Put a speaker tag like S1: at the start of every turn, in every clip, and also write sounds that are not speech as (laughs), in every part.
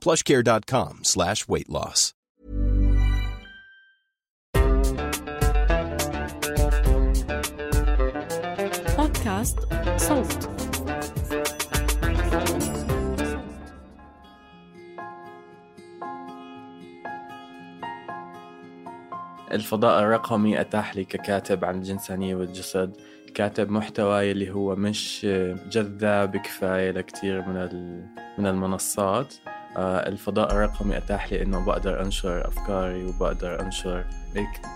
S1: plushcare.com slash weight loss.
S2: بودكاست صوت
S3: الفضاء الرقمي أتاح لي ككاتب عن الجنسانية والجسد كاتب محتوى اللي هو مش جذاب كفاية لكتير من من المنصات الفضاء الرقمي أتاح لي إنه بقدر أنشر أفكاري وبقدر أنشر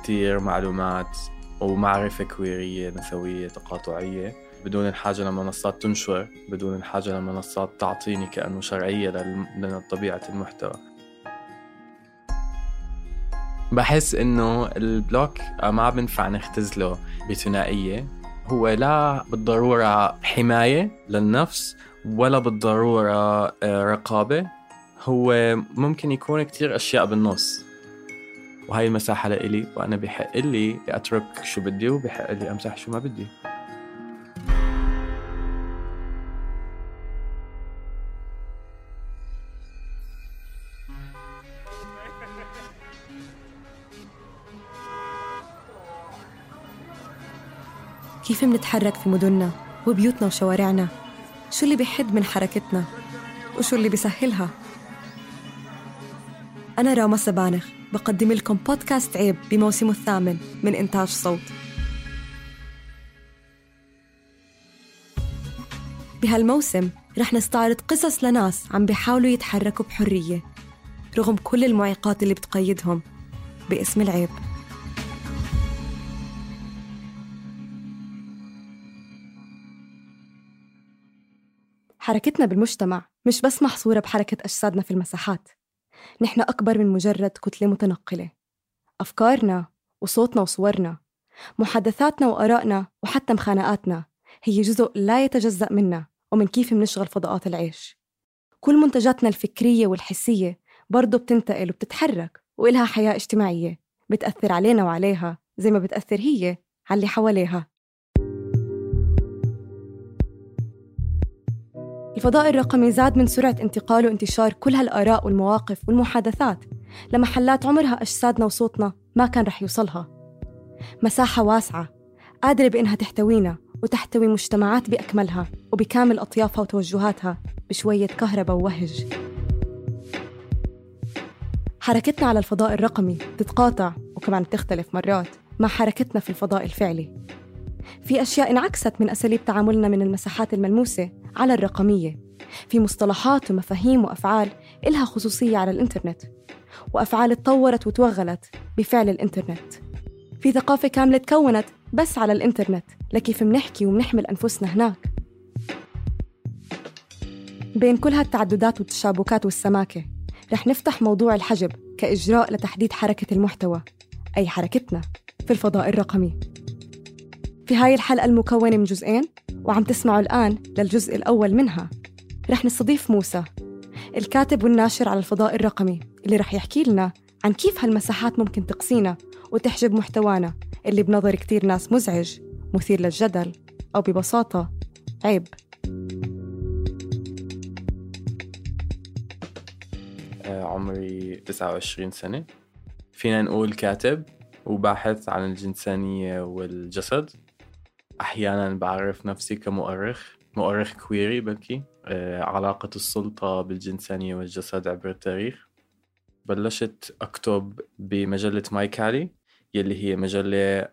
S3: كتير معلومات ومعرفة كويرية نسوية تقاطعية. بدون الحاجة لمنصات تنشر بدون الحاجة لمنصات تعطيني كأنه شرعية لطبيعة المحتوى. بحس إنه البلوك ما بنفع نختزله بثنائية. هو لا بالضرورة حماية للنفس ولا بالضرورة آه، رقابة. هو ممكن يكون كتير أشياء بالنص. وهاي المساحة لإلي وأنا بحق لي أترك شو بدي وبحق لي أمسح شو ما بدي.
S4: كيف منتحرك في مدننا وبيوتنا وشوارعنا؟ شو اللي بيحد من حركتنا؟ وشو اللي بيسهلها؟ أنا راما سبانخ بقدم لكم بودكاست عيب بموسمه الثامن من إنتاج صوت. بهالموسم رح نستعرض قصص لناس عم بيحاولوا يتحركوا بحرية رغم كل المعيقات اللي بتقيدهم باسم العيب. حركتنا بالمجتمع مش بس محصورة بحركة أجسادنا في المساحات. نحن أكبر من مجرد كتلة متنقلة. أفكارنا وصوتنا وصورنا محادثاتنا وآرائنا وحتى مخانقاتنا هي جزء لا يتجزأ منا ومن كيف منشغل فضاءات العيش. كل منتجاتنا الفكرية والحسية برضه بتنتقل وبتتحرك وإلها حياة اجتماعية بتأثر علينا وعليها زي ما بتأثر هي على اللي حواليها. الفضاء الرقمي زاد من سرعة انتقال وانتشار كل هالآراء والمواقف والمحادثات لمحلات عمرها أجسادنا وصوتنا ما كان رح يوصلها. مساحة واسعة قادرة بإنها تحتوينا وتحتوي مجتمعات بأكملها وبكامل أطيافها وتوجهاتها بشوية كهرباء ووهج. حركتنا على الفضاء الرقمي تتقاطع وكمان بتختلف مرات مع حركتنا في الفضاء الفعلي. في أشياء انعكست من أساليب تعاملنا من المساحات الملموسة على الرقمية. في مصطلحات ومفاهيم وأفعال إلها خصوصية على الإنترنت وأفعال تطورت وتوغلت بفعل الإنترنت. في ثقافة كاملة تكونت بس على الإنترنت لكيف منحكي ومنحمل أنفسنا هناك. بين كل هالتعددات والتشابكات والسماكة رح نفتح موضوع الحجب كإجراء لتحديد حركة المحتوى أي حركتنا في الفضاء الرقمي. في هاي الحلقة المكونة من جزئين وعم تسمعوا الآن للجزء الأول منها. رح نستضيف موسى الكاتب والناشر على الفضاء الرقمي اللي رح يحكي لنا عن كيف هالمساحات ممكن تقصينا وتحجب محتوانا اللي بنظر كتير ناس مزعج مثير للجدل أو ببساطة عيب.
S3: آه، عمري 29 سنة. فينا نقول كاتب وباحث عن الجنسانية والجسد. أحيانا بعرف نفسي كمؤرخ مؤرخ كويري بلكي آه، علاقة السلطة بالجنسانية والجسد عبر التاريخ. بلشت أكتب بمجلة My Kali يلي هي مجلة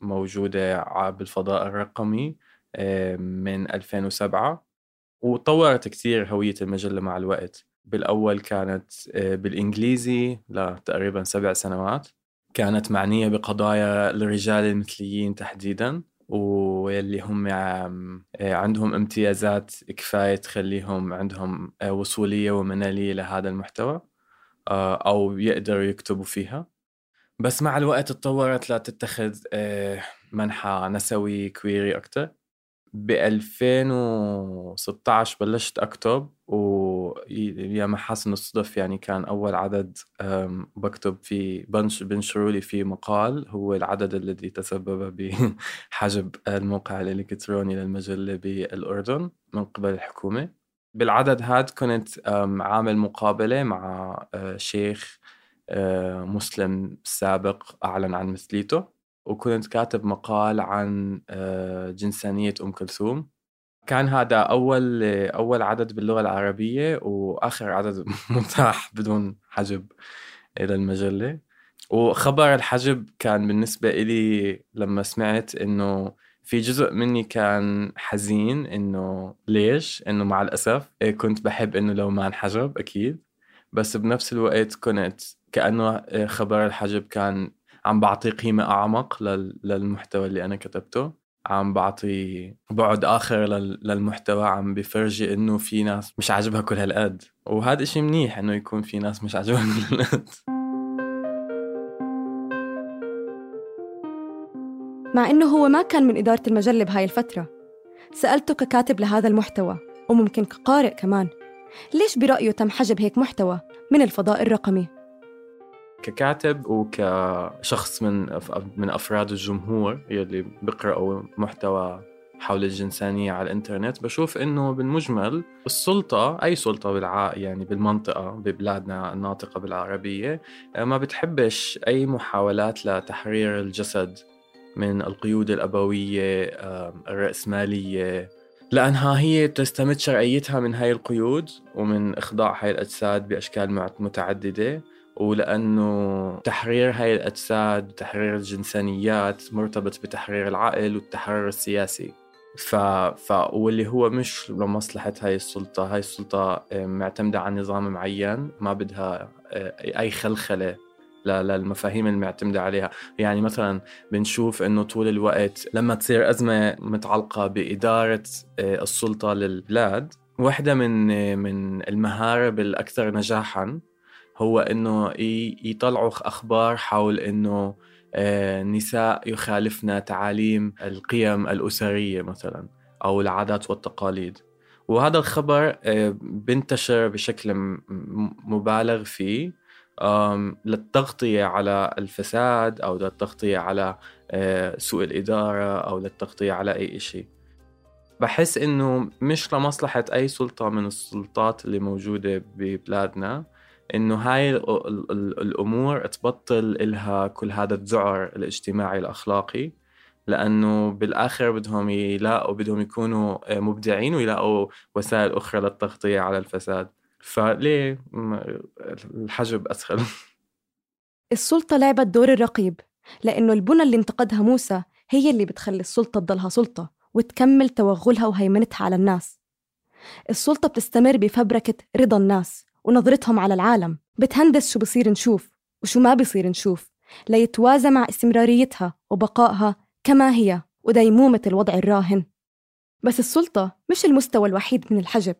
S3: موجودة بالفضاء الرقمي من 2007 وطورت كتير هوية المجلة مع الوقت. بالأول كانت آه، بالإنجليزي لتقريبا سبع سنوات. كانت معنية بقضايا الرجال المثليين تحديدا. واللي هم آه، عندهم امتيازات كفاية تخليهم عندهم آه، وصولية ومنالية لهذا المحتوى أو يقدروا يكتبوا فيها. بس مع الوقت تطورت لتتخذ منحى نسوي كويري أكتر. ب 2016 بلشت أكتب ويا ما حسن الصدف يعني كان أول عدد بكتب فيه بنش بنشروا لي فيه مقال هو العدد الذي تسبب بحجب الموقع الإلكتروني للمجلة بالأردن من قبل الحكومة. بالعدد هاد كنت عامل مقابلة مع آه، شيخ آه، مسلم سابق أعلن عن مثليته وكنت كاتب مقال عن آه، جنسانية أم كلثوم. كان هذا أول أول عدد باللغة العربية وآخر عدد (laughs) متاح بدون حجب إلى المجلة. وخبر الحجب كان بالنسبة إلي لما سمعت إنه في جزء مني كان حزين إنه ليش؟ إنه مع الأسف إيه، كنت بحب إنه لو ما انحجب أكيد. بس بنفس الوقت كنت كأنه إيه، خبر الحجب كان عم بعطي قيمة أعمق للمحتوى اللي أنا كتبته. عم بعطي بعد آخر للمحتوى عم بفرجي إنه في ناس مش عاجبها كل هالقد. وهذا إشي منيح إنه يكون في ناس مش عاجبها كل هالقد.
S4: مع إنه هو ما كان من إدارة المجلة بهاي الفترة. سألته ككاتب لهذا المحتوى وممكن كقارئ كمان. ليش برأيه تم حجب هيك محتوى من الفضاء الرقمي؟
S3: ككاتب وكشخص من من أفراد الجمهور يلي بيقرأوا محتوى حول الجنسانية على الإنترنت. بشوف إنه بالمجمل السلطة أي سلطة بالع... يعني بالمنطقة ببلادنا الناطقة بالعربية ما بتحبش أي محاولات لتحرير الجسد من القيود الأبوية الرأسمالية. لأنها هي تستمد شرعيتها من هاي القيود ومن إخضاع هاي الأجساد بأشكال متعددة. ولأنه تحرير هاي الأجساد وتحرير الجنسانيات مرتبط بتحرير العقل والتحرر السياسي. ف... ف... واللي هو مش لمصلحة هاي السلطة. هاي السلطة آه، معتمدة على نظام معين ما بدها آه، أي خلخلة للمفاهيم المعتمدة عليها. يعني مثلا بنشوف أنه طول الوقت لما تصير أزمة متعلقة بإدارة آه، السلطة للبلاد واحدة من من المهارب الأكثر نجاحا هو إنه يطلعوا أخبار حول إنه آه، يخالفن تعاليم القيم الأسرية مثلا أو العادات والتقاليد. وهذا الخبر آه، بنتشر بشكل مبالغ فيه. للتغطية على الفساد أو للتغطية على آه، سوء الإدارة أو للتغطية على أي شيء بحس إنه مش لمصلحة أي سلطة من السلطات اللي موجودة ببلادنا. إنه هاي الأمور تبطل إلها كل هذا الذعر الاجتماعي الأخلاقي لأنه بالآخر بدهم يلاقوا بدهم يكونوا مبدعين ويلاقوا وسائل أخرى للتغطية على الفساد. فليه؟ الحجب أسهل.
S4: السلطة لعبت دور الرقيب لأنه البنى اللي انتقدها موسى هي اللي بتخلي السلطة تضلها سلطة وتكمل توغلها وهيمنتها على الناس. السلطة بتستمر بفبركة رضا الناس. ونظرتهم على العالم. بتهندس شو بصير نشوف وشو ما بصير نشوف. ليتوازى مع استمراريتها وبقائها كما هي وديمومة الوضع الراهن. بس السلطة مش المستوى الوحيد من الحجب.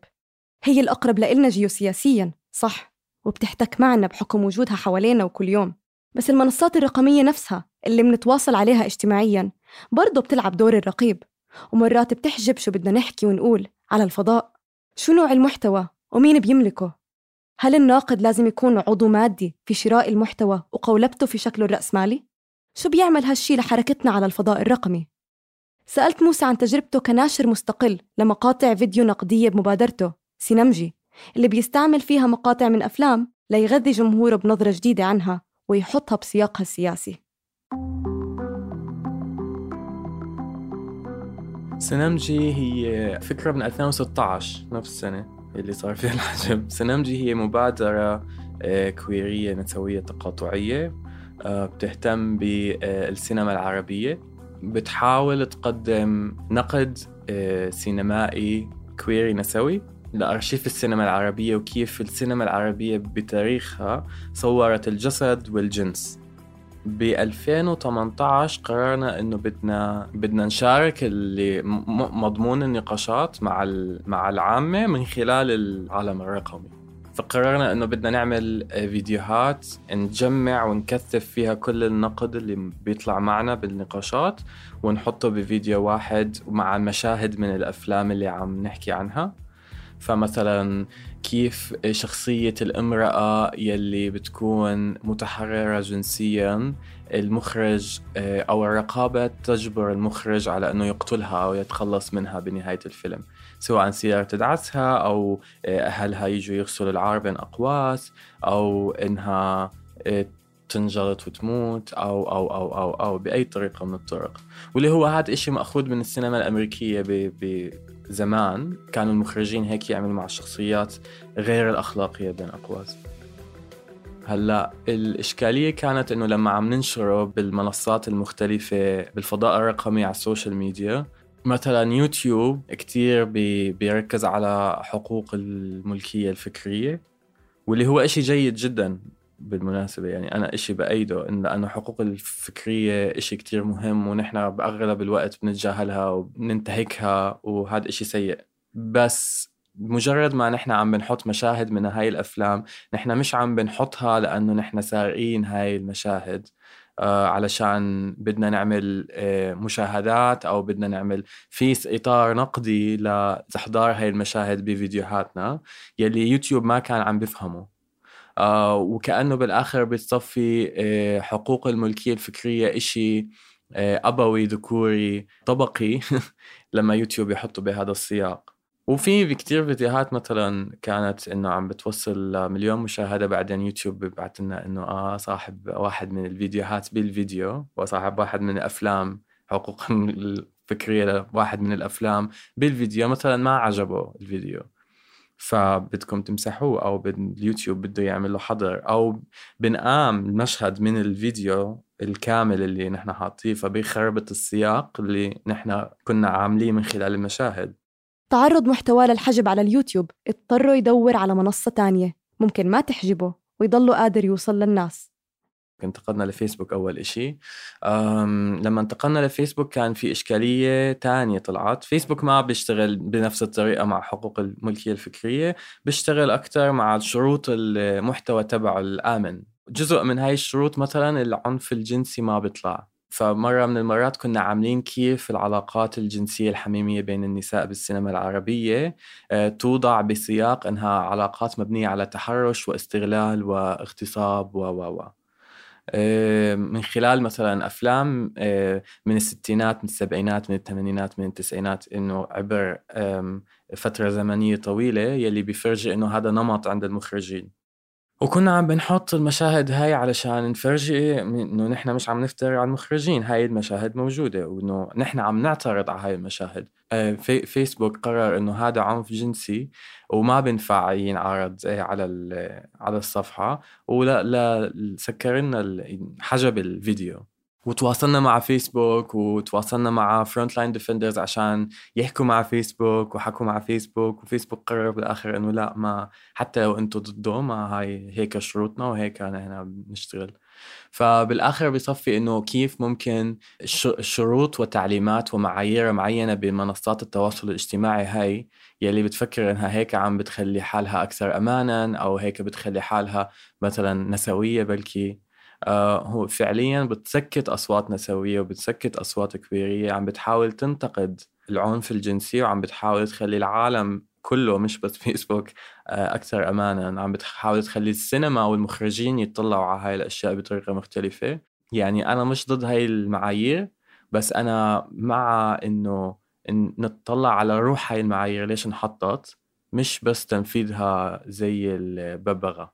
S4: هي الأقرب لإلنا جيوسياسيا صح؟ وبتحتك معنا بحكم وجودها حوالينا وكل يوم. بس المنصات الرقمية نفسها اللي منتواصل عليها اجتماعيا برضه بتلعب دور الرقيب. ومرات بتحجب شو بدنا نحكي ونقول على الفضاء. شو نوع المحتوى ومين بيملكه؟ هل الناقد لازم يكون عضو مادي في شراء المحتوى وقولبته في شكله الرأسمالي؟ شو بيعمل هالشي لحركتنا على الفضاء الرقمي؟ سألت موسى عن تجربته كناشر مستقل لمقاطع فيديو نقدية بمبادرته سينمجي اللي بيستعمل فيها مقاطع من أفلام ليغذي جمهوره بنظرة جديدة عنها ويحطها بسياقها السياسي
S3: سينمجي هي فكرة من 2016 نفس السنة اللي صار فيها الحجب سنمجي هي مبادرة آه، كويرية نسوية تقاطعية آه، بتهتم بالسينما العربية. بتحاول تقدم نقد آه، سينمائي كويري نسوي لأرشيف السينما العربية وكيف السينما العربية بتاريخها صورت الجسد والجنس. ب 2018 قررنا إنه بدنا بدنا نشارك اللي مضمون النقاشات مع مع العامة من خلال العالم الرقمي. فقررنا إنه بدنا نعمل فيديوهات نجمع ونكثف فيها كل النقد اللي بيطلع معنا بالنقاشات ونحطه بفيديو واحد مع مشاهد من الأفلام اللي عم نحكي عنها. فمثلا كيف شخصية الامرأة يلي بتكون متحررة جنسيا. المخرج آه، أو الرقابة تجبر المخرج على أنه يقتلها أو يتخلص منها بنهاية الفيلم. سواء سيارة تدعسها أو آه، أهلها يجوا يغسلوا العار بين أقواس أو إنها آه، تنجلط وتموت أو أو أو أو أو بأي طريقة من الطرق. واللي هو هذا إشي مأخوذ من السينما الأمريكية زمان. كانوا المخرجين هيك يعملوا مع الشخصيات غير الأخلاقية بين أقواس. هلأ الإشكالية كانت إنه لما عم ننشره بالمنصات المختلفة بالفضاء الرقمي على ال social media مثلا يوتيوب كتير بي بيركز على حقوق الملكية الفكرية واللي هو إشي جيد جدا. بالمناسبة يعني أنا إشي بأيده إن لأنه حقوق الفكرية إشي كتير مهم ونحن بأغلب الوقت بنتجاهلها وبننتهكها وهذا إشي سيء. بس مجرد ما نحن عم بنحط مشاهد من هاي الأفلام نحن مش عم بنحطها لأنه نحن سارقين هاي المشاهد آه علشان بدنا نعمل آه مشاهدات أو بدنا نعمل في إطار نقدي لاستحضار هاي المشاهد بفيديوهاتنا يلي يوتيوب ما كان عم بفهمه. وكأنه بالآخر بتصفي آه حقوق الملكية الفكرية إشي آه أبوي ذكوري طبقي (laughs) لما يوتيوب يحطوا بهذا السياق. وفي كتير فيديوهات مثلا كانت إنه عم بتوصل مليون مشاهدة بعدين يوتيوب بيبعت لنا إنه آه صاحب واحد من الفيديوهات بالفيديو وصاحب واحد من الأفلام حقوق (laughs) الفكرية لواحد من الأفلام بالفيديو. مثلا ما عجبه الفيديو. فبدكم تمسحوه أو اليوتيوب بده يعمل له حظر أو بنقام المشهد من الفيديو الكامل اللي نحن حاطيه فبيخربط السياق اللي نحن كنا عامليه من خلال المشاهد.
S4: تعرض محتوى للحجب على اليوتيوب اضطروا يدور على منصة تانية ممكن ما تحجبه ويضله قادر يوصل للناس.
S3: انتقلنا لفيسبوك أول إشي. لما انتقلنا لفيسبوك كان في إشكالية تانية طلعت. فيسبوك ما بيشتغل بنفس الطريقة مع حقوق الملكية الفكرية بيشتغل أكتر مع شروط المحتوى تبعه الآمن. جزء من هاي الشروط مثلا العنف الجنسي ما بيطلع. فمرة من المرات كنا عاملين كيف العلاقات الجنسية الحميمية بين النساء بالسينما العربية آه، توضع بسياق أنها علاقات مبنية على تحرش واستغلال واغتصاب و و و. من خلال مثلا أفلام آه، من الستينات من السبعينات من الثمانينات من التسعينات إنه عبر فترة زمنية طويلة يلي بيفرجي إنه هذا نمط عند المخرجين. وكنا عم بنحط المشاهد هاي علشان نفرجي إنه نحن مش عم نفتري على المخرجين. هاي المشاهد موجودة وإنه نحن عم نعترض على هاي المشاهد. آه، في فيسبوك قرر إنه هذا عنف جنسي وما بينفع ينعرض على على الصفحة. ولا لا سكر لنا حجب الفيديو. وتواصلنا مع فيسبوك وتواصلنا مع Front Line Defenders عشان يحكوا مع فيسبوك وحكوا مع فيسبوك وفيسبوك قرر بالآخر إنه لا ما حتى لو أنتم ضده ما هاي هيك شروطنا وهيك نحن بنشتغل. فبالآخر بصفي إنه كيف ممكن شروط وتعليمات ومعايير معينة بمنصات التواصل الاجتماعي هاي يلي بتفكر إنها هيك عم بتخلي حالها أكثر امانا أو هيك بتخلي حالها مثلا نسوية بلكي هو فعليا بتسكت أصوات نسوية وبتسكت أصوات كبيرية عم بتحاول تنتقد العنف الجنسي وعم بتحاول تخلي العالم كله مش بس (laughs) فيسبوك آه، أكثر امانا. عم بتحاول تخلي السينما والمخرجين يطلعوا على هاي الأشياء بطريقة مختلفة. يعني أنا مش ضد هاي المعايير بس أنا مع إنه إن نطلع على روح هاي المعايير ليش انحطت مش بس تنفيذها زي الببغاء.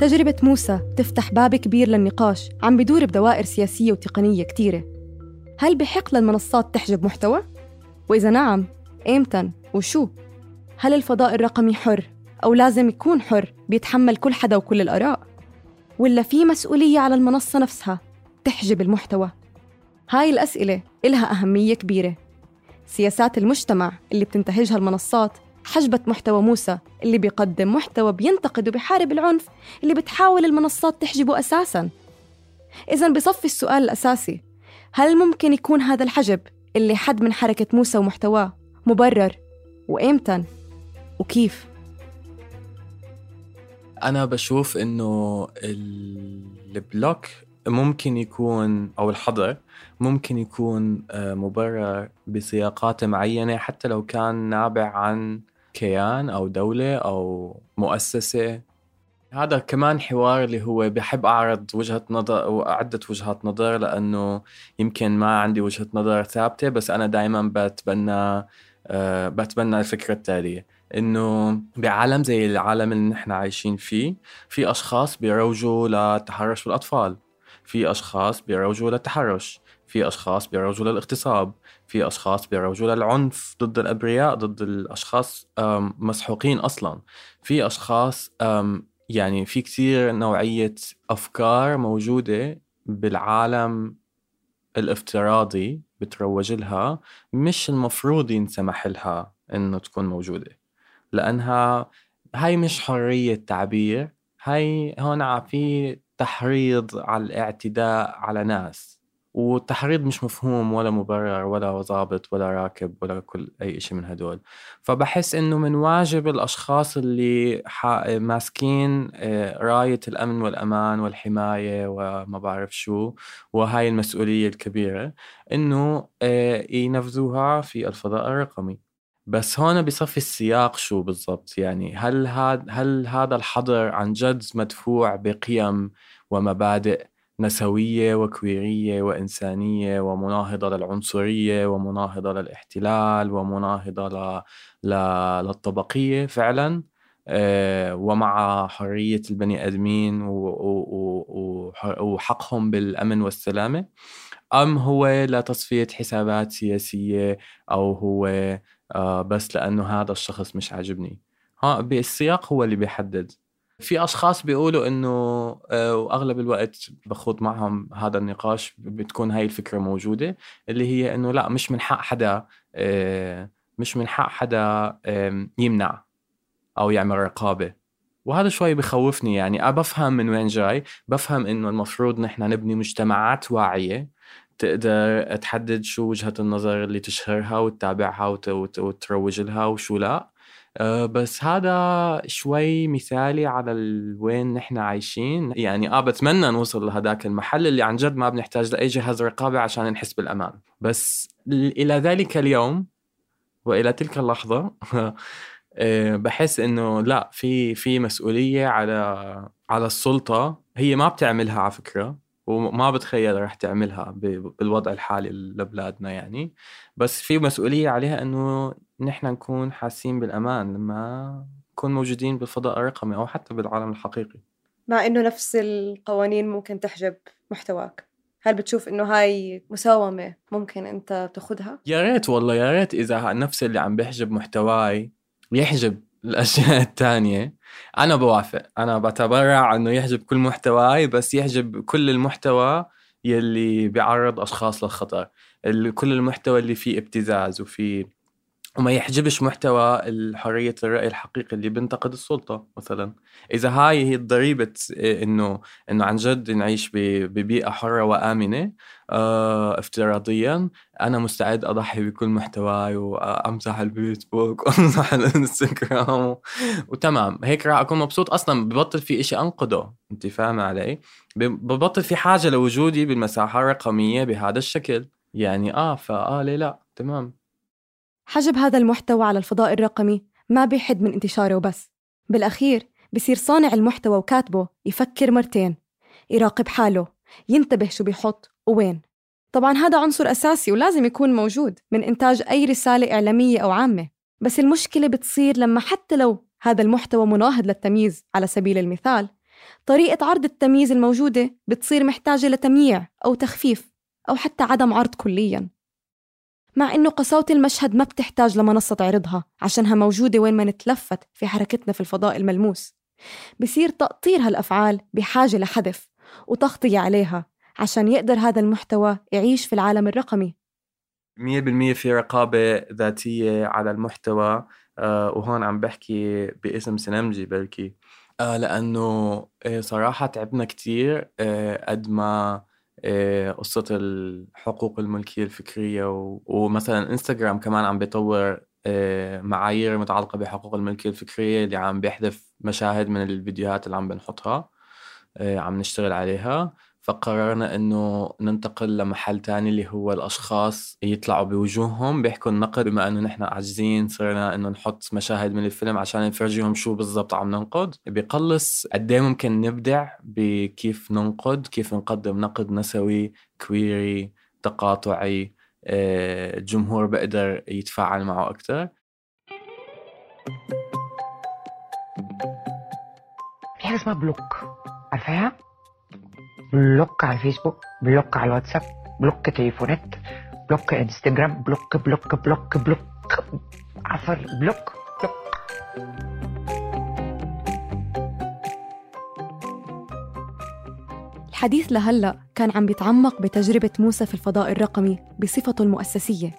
S4: تجربة موسى تفتح باب كبير للنقاش عم بدور بدوائر سياسية وتقنية كتيرة هل بحق للمنصات تحجب محتوى؟ وإذا نعم إمتى وشو؟ هل الفضاء الرقمي حر أو لازم يكون حر بيتحمل كل حدا وكل الآراء؟ ولا في مسؤولية على المنصة نفسها تحجب المحتوى؟ هاي الأسئلة إلها أهمية كبيرة سياسات المجتمع اللي بتنتهجها المنصات حجبت محتوى موسى اللي بيقدم محتوى بينتقد وبيحارب العنف اللي بتحاول المنصات تحجبه أساساً. إذا بصفي السؤال الأساسي هل ممكن يكون هذا الحجب اللي حد من حركة موسى ومحتواه مبرر؟ وإمتى؟ وكيف؟
S3: أنا بشوف إنه البلوك ممكن يكون أو الحظر ممكن يكون آه، مبرر بسياقات معينة حتى لو كان نابع عن كيان أو دولة أو مؤسسة. هذا كمان حوار اللي هو بحب أعرض وجهة نظر وعدة وجهات نظر لأنه يمكن ما عندي وجهة نظر ثابتة بس أنا دائما بتبنى أه بتبنى الفكرة التالية. إنه بعالم زي العالم اللي نحن عايشين فيه في أشخاص بيروجوا للتحرش بالأطفال في أشخاص بيروجوا للتحرش في أشخاص بيروجوا للاغتصاب في أشخاص بيروجوا للعنف ضد الأبرياء ضد الأشخاص مسحوقين أصلا. في أشخاص يعني في كثير نوعية أفكار موجودة بالعالم الافتراضي بتروج لها مش المفروض ينسمح لها إنه تكون موجودة. لأنها هاي مش حرية تعبير هاي هون في تحريض على الاعتداء على ناس. والتحريض مش مفهوم ولا مبرر ولا ضابط ولا راكب ولا كل أي شيء من هدول. فبحس إنه من واجب الأشخاص اللي ماسكين آه، راية الأمن والأمان والحماية وما بعرف شو وهاي المسؤولية الكبيرة إنه آه، ينفذوها في الفضاء الرقمي. بس هون بصفي السياق شو بالضبط؟ يعني هل هذا هل هذا الحظر عن جد مدفوع بقيم ومبادئ نسوية وكويرية وإنسانية ومناهضة للعنصرية ومناهضة للاحتلال ومناهضة ل... للطبقية فعلا. آه، ومع حرية البني آدمين. وحقهم بالأمن والسلامة. أم هو لتصفية حسابات سياسية أو هو آه، بس لأنه هذا الشخص مش عاجبني. ها بالسياق هو اللي بيحدد. في أشخاص بيقولوا إنه آه، وأغلب الوقت بخوض معهم هذا النقاش بتكون هاي الفكرة موجودة اللي هي إنه لا مش من حق حدا آه، مش من حق حدا يمنع أو يعمل رقابة. وهذا شوي بخوفني يعني. أنا بفهم من وين جاي. بفهم إنه المفروض نحن نبني مجتمعات واعية تقدر تحدد شو وجهة النظر اللي تشهرها وتتابعها وتروج لها وشو لا. آه، بس هذا شوي مثالي على وين نحن عايشين. يعني آه بتمنى نوصل لهذاك المحل اللي عن جد ما بنحتاج لأي جهاز رقابة عشان نحس بالأمان. بس إلى ذلك اليوم وإلى تلك اللحظة (laughs) آه، بحس إنه لا في في مسؤولية على على السلطة. هي ما بتعملها على فكرة. وما بتخيل رح تعملها بالوضع الحالي لبلادنا يعني. بس في مسؤولية عليها إنه نحن نكون حاسين بالأمان لما نكون موجودين بالفضاء الرقمي أو حتى بالعالم الحقيقي.
S4: مع إنه نفس القوانين ممكن تحجب محتواك. هل بتشوف إنه هاي مساومة ممكن أنت تأخذها؟
S3: يا ريت والله يا ريت إذا نفس اللي عم بيحجب محتواي يحجب. الأشياء (laughs) الثانية أنا بوافق. أنا بتبرع إنه يحجب كل محتواي بس يحجب كل المحتوى يلي بيعرض أشخاص للخطر. كل المحتوى اللي فيه ابتزاز وفيه وما يحجبش محتوى حرية الرأي الحقيقي اللي بينتقد السلطة مثلا. إذا هاي هي ضريبة إنه إنه عن جد نعيش ببيئة حرة وآمنة آه افتراضيا أنا مستعد أضحي بكل محتواي وأمسح الفيسبوك (laughs) وأمسح الإنستغرام وتمام. هيك راح أكون مبسوط. أصلا ببطل في إشي أنقده. أنت فاهمة علي؟ ببطل في حاجة لوجودي بالمساحة الرقمية بهذا الشكل. يعني آه فآه ليه لا؟ تمام.
S4: حجب هذا المحتوى على الفضاء الرقمي ما بيحد من انتشاره وبس. بالأخير بصير صانع المحتوى وكاتبه يفكر مرتين. يراقب حاله ينتبه شو بيحط ووين. طبعا هذا عنصر أساسي ولازم يكون موجود من إنتاج أي رسالة إعلامية أو عامة. بس المشكلة بتصير لما حتى لو هذا المحتوى مناهض للتمييز على سبيل المثال طريقة عرض التمييز الموجودة بتصير محتاجة لتمييع أو تخفيف أو حتى عدم عرض كلياً. مع إنه قساوة المشهد ما بتحتاج لمنصة تعرضها عشانها موجودة وين ما نتلفت في حركتنا في الفضاء الملموس. بصير تقطير هالأفعال بحاجة لحذف وتغطية عليها عشان يقدر هذا المحتوى يعيش في العالم الرقمي.
S3: مية بالمية في رقابة ذاتية على المحتوى آه وهون عم بحكي باسم سنمجي بلكي. آه لأنه آه صراحة تعبنا كتير آه قد ما قصة الحقوق الملكية الفكرية ومثلا إنستغرام كمان عم بيطور آه، معايير متعلقة بحقوق الملكية الفكرية اللي عم بيحذف مشاهد من الفيديوهات اللي عم بنحطها آه، عم نشتغل عليها. فقررنا إنه ننتقل لمحل تاني اللي هو الأشخاص يطلعوا بوجوههم بيحكوا النقد. بما إنه نحن عاجزين صرنا إنه نحط مشاهد من الفيلم عشان نفرجيهم شو بالضبط عم ننقد. بيقلص قد إيه ممكن نبدع بكيف ننقد كيف نقدم نقد نسوي queer تقاطعي آه، الجمهور بقدر يتفاعل معه أكثر
S5: في حاجة اسمها block. عارفاها؟ block على الفيسبوك block على الواتساب block تليفونات block انستجرام block block block block عفر block block.
S4: الحديث لهلا كان عم بيتعمق بتجربة موسى في الفضاء الرقمي بصفته المؤسسية.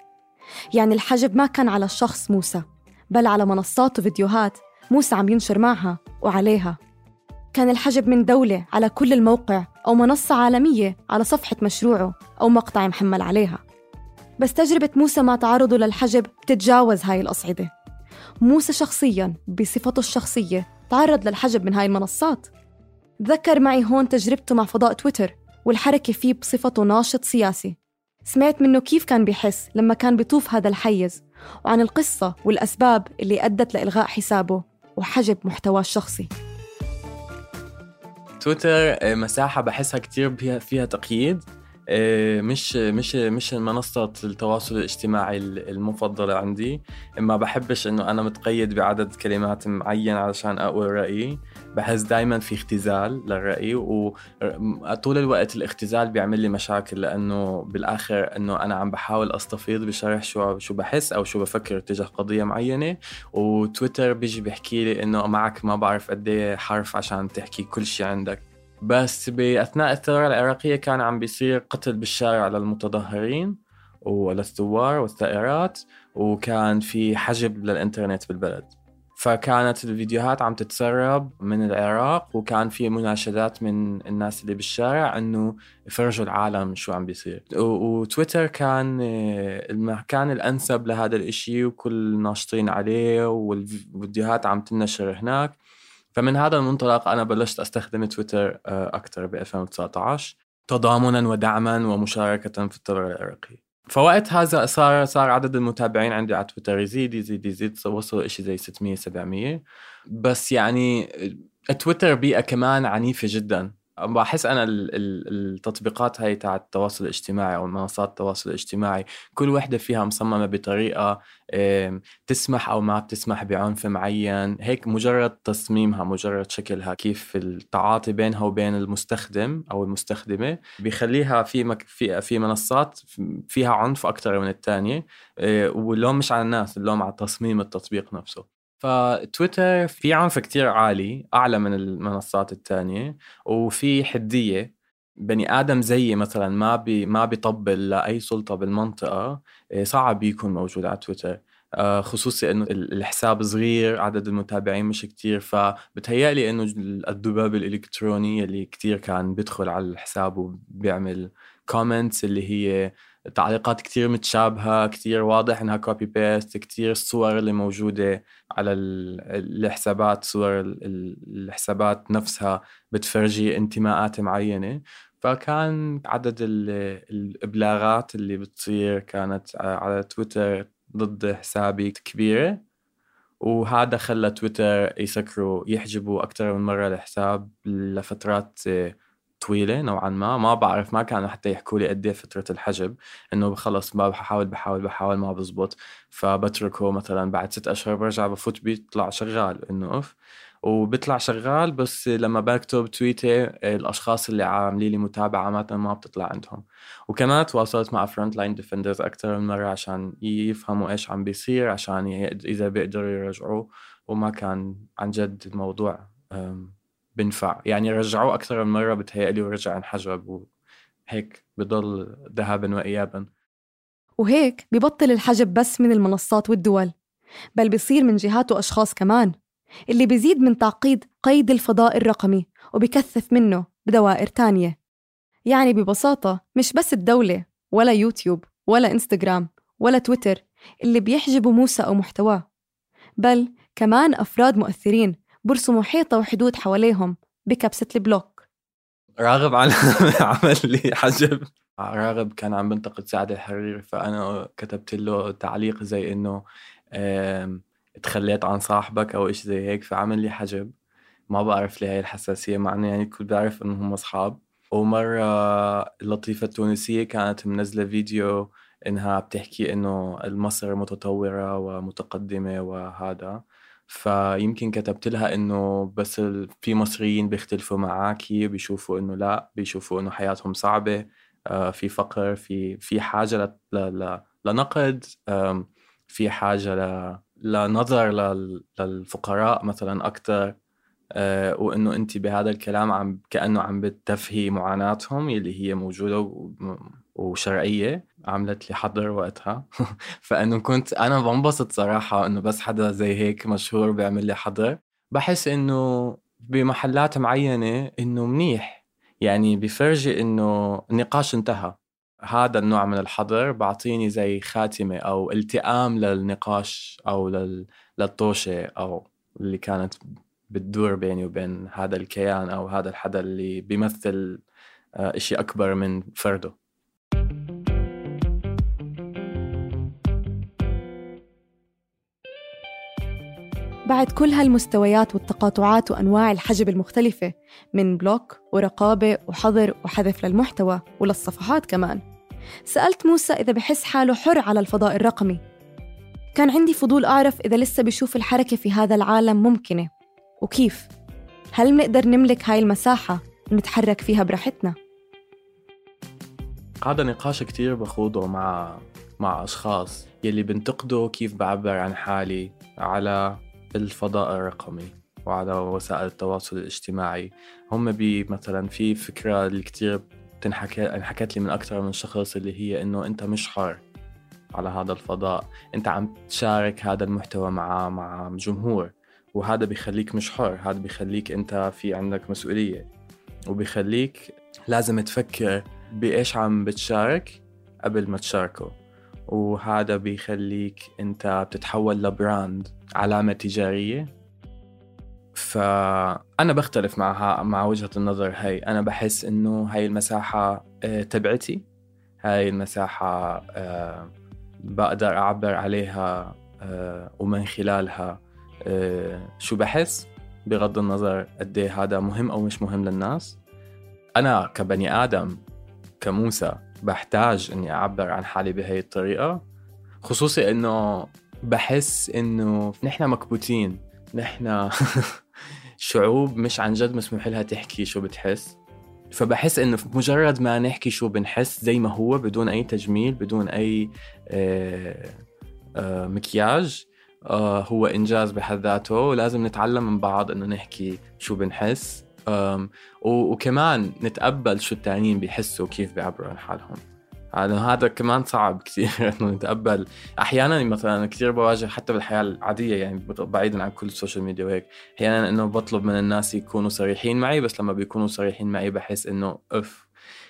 S4: يعني الحجب ما كان على الشخص موسى بل على منصات وفيديوهات موسى عم ينشر معها وعليها. كان الحجب من دولة على كل الموقع أو منصة عالمية على صفحة مشروعه أو مقطع محمل عليها. بس تجربة موسى مع تعرضه للحجب بتتجاوز هاي الأصعدة. موسى شخصياً بصفته الشخصية تعرض للحجب من هاي المنصات. ذكر معي هون تجربته مع فضاء تويتر والحركة فيه بصفته ناشط سياسي. سمعت منه كيف كان بيحس لما كان بيطوف هذا الحيز وعن القصة والأسباب اللي أدت لإلغاء حسابه وحجب محتواه الشخصي.
S3: تويتر آه، مساحة بحسها كتير فيها تقييد. مش مش مش منصة التواصل الاجتماعي المفضلة عندي ما بحبش إنه أنا متقيد بعدد كلمات معين علشان أقول رأيي بحس دائما في اختزال للرأي وطول الوقت الاختزال بيعمل لي مشاكل لأنه بالآخر إنه أنا عم بحاول أستفيض بشرح شو شو بحس أو شو بفكر تجاه قضية معينة وتويتر بيجي بيحكي لي إنه معك ما بعرف قد إيه حرف عشان تحكي كل شيء عندك. بس بأثناء الثورة العراقية كان عم بيصير قتل بالشارع للمتظاهرين وللثوار والثائرات وكان في حجب للإنترنت بالبلد. فكانت الفيديوهات عم تتسرب من العراق وكان في مناشدات من الناس اللي بالشارع إنه يفرجوا العالم شو عم بيصير. وتويتر كان المكان الأنسب لهذا الإشي وكل ناشطين عليه والفيديوهات عم تنشر هناك. فمن هذا المنطلق أنا بلشت أستخدم تويتر آه، أكثر ب 2019 تضامنا ودعما ومشاركة في الثورة العراقية فوقت هذا صار صار عدد المتابعين عندي على تويتر يزيد يزيد يزيد وصلوا شيء زي 600 700 بس يعني تويتر بيئة كمان عنيفة جدا. بحس أنا ال- ال- التطبيقات هاي تاع التواصل الاجتماعي أو منصات التواصل الاجتماعي كل وحدة فيها مصممة بطريقة تسمح أو ما بتسمح بعنف معين. هيك مجرد تصميمها مجرد شكلها كيف التعاطي بينها وبين المستخدم أو المستخدمة بيخليها في مك في في منصات فيها عنف أكثر من الثانية واللوم مش على الناس اللوم على تصميم التطبيق نفسه. فتويتر في عنف كتير عالي أعلى من المنصات الثانية وفي حدية بني آدم زيي مثلا ما بي ما بيطبل لأي سلطة بالمنطقة إيه، صعب يكون موجود على تويتر. آه، خصوصي إنه ال- الحساب صغير عدد المتابعين مش كتير فبتهيألي إنه الذباب الالكتروني اللي كتير كان بيدخل على الحساب وبيعمل comments اللي هي تعليقات كتير متشابهة كتير واضح إنها copy paste كتير الصور اللي موجودة على ال- الحسابات صور ال- ال- الحسابات نفسها بتفرجي انتماءات معينة. فكان عدد ال- الإبلاغات اللي بتصير كانت على تويتر ضد حسابي كبيرة. وهذا خلى تويتر يسكروا يحجبوا أكثر من مرة الحساب لفترات طويلة نوعا ما. ما بعرف ما كانوا حتى يحكوا لي قد إيه فترة الحجب. إنه خلص ما بحاول بحاول بحاول ما بزبط. فبتركه مثلا بعد ست أشهر برجع بفوت بيطلع شغال. إنه off وبيطلع شغال بس لما بكتب تويتة الأشخاص اللي عاملين لي متابعة عامة ما بتطلع عندهم. وكمان تواصلت مع Front Line Defenders أكثر من مرة عشان يفهموا إيش عم بيصير عشان إذا بيقدروا يرجعوه وما كان عن جد الموضوع بنفع يعني رجعوه أكثر من مرة بتهيألي ورجع انحجب وهيك بضل ذهابا وإيابا.
S4: وهيك ببطل الحجب بس من المنصات والدول بل بيصير من جهات وأشخاص كمان اللي بيزيد من تعقيد قيد الفضاء الرقمي وبكثف منه بدوائر تانية. يعني ببساطة مش بس الدولة ولا يوتيوب ولا إنستغرام ولا تويتر اللي بيحجبوا موسى أو محتواه بل كمان أفراد مؤثرين برسموا حيطة وحدود حواليهم بكبسة البلوك.
S3: راغب عن (laughs) عمل لي حجب. راغب كان عم بنتقد سعد الحريري فأنا كتبت له تعليق زي إنه تخليت عن صاحبك أو إشي زي هيك فعمل لي حجب. ما بعرف ليه هاي الحساسية مع إنه يعني الكل بيعرف إنه هم أصحاب. ومرة اللطيفة التونسية كانت منزلة فيديو إنها بتحكي إنه مصر متطورة ومتقدمة وهذا. فيمكن كتبت لها إنه بس في مصريين بيختلفوا معاكي بيشوفوا إنه لا بيشوفوا إنه حياتهم صعبة آه، في فقر في في حاجة ل- ل- ل- لنقد في حاجة ل- لنظر لل- للفقراء مثلا أكتر آه، وإنه انت بهذا الكلام عم كأنه عم بتفهي معاناتهم يلي هي موجودة و- وشرعية. عملت لي حظر وقتها. (laughs) فإنه كنت أنا بنبسط صراحة إنه بس حدا زي هيك مشهور بيعمل لي حظر بحس إنه بمحلات معينة إنه منيح. يعني بفرجي إنه النقاش انتهى. هذا النوع من الحظر بعطيني زي خاتمة أو التئام للنقاش أو لل... للطوشة أو اللي كانت بتدور بيني وبين هذا الكيان أو هذا الحدا اللي بيمثل آه، إشي أكبر من فرده.
S4: بعد كل هالمستويات والتقاطعات وأنواع الحجب المختلفة من بلوك ورقابة وحظر وحذف للمحتوى وللصفحات كمان. سألت موسى إذا بحس حاله حر على الفضاء الرقمي. كان عندي فضول أعرف إذا لسه بشوف الحركة في هذا العالم ممكنة. وكيف؟ هل منقدر نملك هاي المساحة ونتحرك فيها براحتنا؟
S3: هذا نقاش كتير بخوضه مع مع أشخاص يلي بنتقدوا كيف بعبر عن حالي على الفضاء الرقمي وعلى وسائل التواصل الاجتماعي. هم بي مثلا في فكرة اللي كتير بتنحكى انحكت لي من أكثر من شخص اللي هي إنه أنت مش حر على هذا الفضاء. أنت عم تشارك هذا المحتوى مع مع جمهور وهذا بيخليك مش حر هذا بيخليك أنت في عندك مسؤولية وبيخليك لازم تفكر بإيش عم بتشارك قبل ما تشاركه. وهذا بيخليك أنت بتتحول لبراند علامة تجارية. فأنا بختلف معها مع وجهة النظر هاي. أنا بحس إنه هاي المساحة آه، تبعتي. هاي المساحة آه، بقدر أعبر عليها آه، ومن خلالها شو بحس؟ بغض النظر قد إيه هذا مهم أو مش مهم للناس. أنا كبني آدم كموسى بحتاج إني أعبر عن حالي بهي الطريقة خصوصي إنه بحس إنه نحن مكبوتين نحن (laughs) شعوب مش عن جد مسموح لها تحكي شو بتحس. فبحس إنه مجرد ما نحكي شو بنحس زي ما هو بدون أي تجميل بدون أي آه، آه، مكياج آه، هو إنجاز بحد ذاته. ولازم نتعلم من بعض إنه نحكي شو بنحس. وكمان نتقبل شو التانيين بيحسوا وكيف بيعبروا عن حالهم. هذا هذا كمان صعب كثير (laughs) إنه نتقبل. أحيانا مثلا كثير بواجه حتى بالحياة العادية يعني بعيدا عن كل ال social media وهيك أحيانا إنه بطلب من الناس يكونوا صريحين معي بس لما بيكونوا صريحين معي بحس إنه اف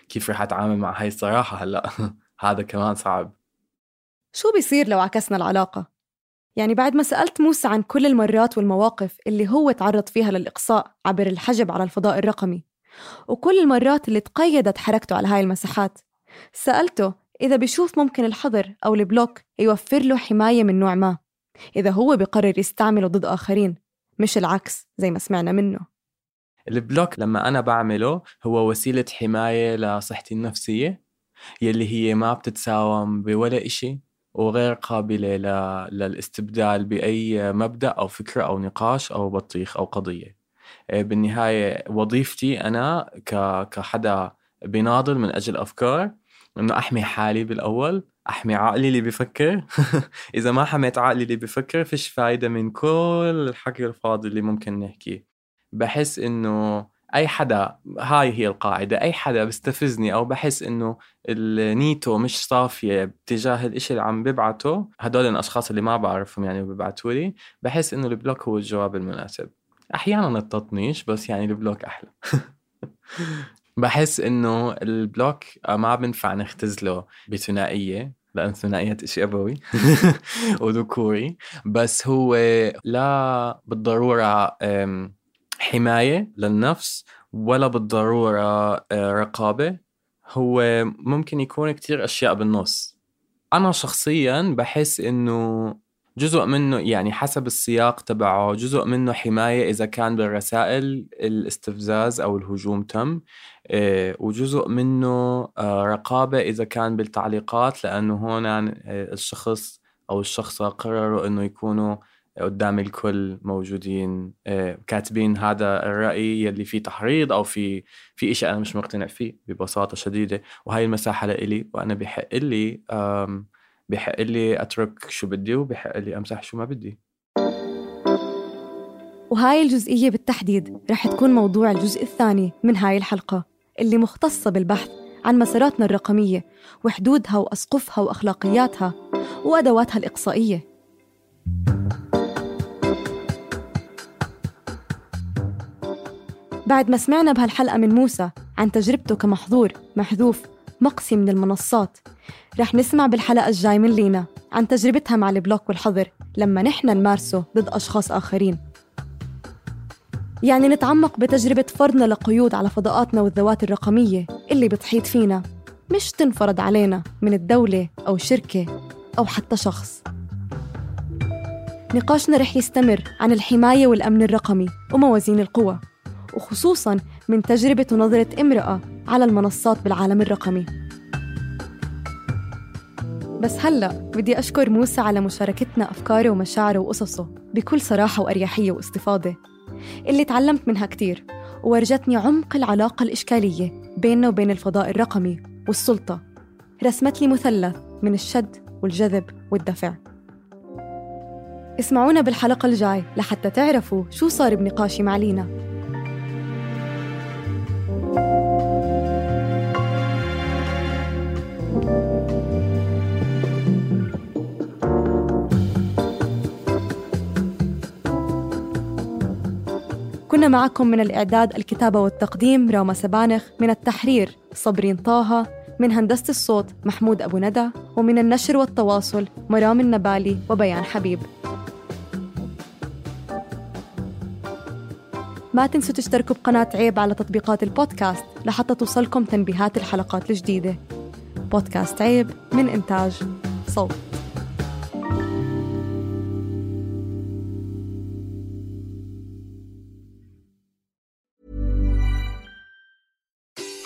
S3: كيف رح أتعامل مع هاي الصراحة هلأ؟ (laughs) هذا كمان صعب.
S4: شو بيصير لو عكسنا العلاقة؟ يعني بعد ما سألت موسى عن كل المرات والمواقف اللي هو تعرض فيها للإقصاء عبر الحجب على الفضاء الرقمي وكل المرات اللي تقيدت حركته على هاي المساحات سألته إذا بيشوف ممكن الحظر أو ال block يوفر له حماية من نوع ما إذا هو بقرر يستعمله ضد آخرين مش العكس زي ما سمعنا منه.
S3: البلوك لما أنا بعمله هو وسيلة حماية لصحتي النفسية يلي هي ما بتتساوم بولا إشي. وغير قابلة للاستبدال بأي مبدأ أو فكرة أو نقاش أو بطيخ أو قضية. آه، بالنهاية وظيفتي أنا كحدا بيناضل من أجل أفكار إنه أحمي حالي بالأول أحمي عقلي اللي بفكر. (laughs) إذا ما حميت عقلي اللي بفكر فيش فايدة من كل الحكي الفاضي اللي ممكن نحكيه بحس إنه أي حدا هاي هي القاعدة أي حدا بيستفزني أو بحس إنه نيته مش صافية تجاه الإشي اللي عم ببعته هدول الأشخاص اللي ما بعرفهم يعني ببعتوا لي بحس إنه ال block هو الجواب المناسب. أحيانا التطنيش بس يعني ال block أحلى. (laughs) بحس إنه ال block ما بنفع نختزله بثنائية لأن ثنائية إشي أبوي (laughs) وذكوري بس هو لا بالضرورة حماية للنفس ولا بالضرورة آه، رقابة. هو ممكن يكون كتير أشياء بالنص. أنا شخصيا بحس إنه جزء منه يعني حسب السياق تبعه جزء منه حماية إذا كان بالرسائل الاستفزاز أو الهجوم تم آه، وجزء منه آه، رقابة إذا كان بالتعليقات لأنه هون الشخص أو الشخصة قرروا إنه يكونوا قدام الكل موجودين. كاتبين هذا الرأي يلي فيه تحريض أو في في إشي أنا مش مقتنع فيه ببساطة شديدة. وهي المساحة لإلي وأنا بحق لي بحق لي أترك شو بدي وبحق لي أمسح شو ما بدي.
S4: وهاي الجزئية بالتحديد رح تكون موضوع الجزء الثاني من هاي الحلقة اللي مختصة بالبحث عن مساراتنا الرقمية وحدودها وأسقفها وأخلاقياتها وأدواتها الإقصائية. بعد ما سمعنا بهالحلقة من موسى عن تجربته كمحظور محذوف مقسي من المنصات رح نسمع بالحلقة الجاي من لينا عن تجربتها مع البلوك والحظر لما نحن نمارسه ضد أشخاص آخرين. يعني نتعمق بتجربة فرضنا لقيود على فضاءاتنا والذوات الرقمية اللي بتحيط فينا مش تنفرض علينا من الدولة أو شركة أو حتى شخص. نقاشنا رح يستمر عن الحماية والأمن الرقمي وموازين القوى. وخصوصاً من تجربة ونظرة امرأة على المنصات بالعالم الرقمي. بس هلأ بدي أشكر موسى على مشاركتنا أفكاره ومشاعره وقصصه بكل صراحة وأريحية واستفاضة. اللي تعلمت منها كتير وورجتني عمق العلاقة الإشكالية بيننا وبين الفضاء الرقمي والسلطة. رسمت لي مثلث من الشد والجذب والدفع. اسمعونا بالحلقة الجاي لحتى تعرفوا شو صار بنقاشي مع لينا. كنا معكم من الإعداد الكتابة والتقديم راما سبانخ من التحرير صبرين طه من هندسة الصوت محمود أبو ندى ومن النشر والتواصل مرام النبالي وبيان حبيب. ما تنسوا تشتركوا بقناة عيب على تطبيقات البودكاست لحتى توصلكم تنبيهات الحلقات الجديدة. بودكاست عيب من إنتاج صوت.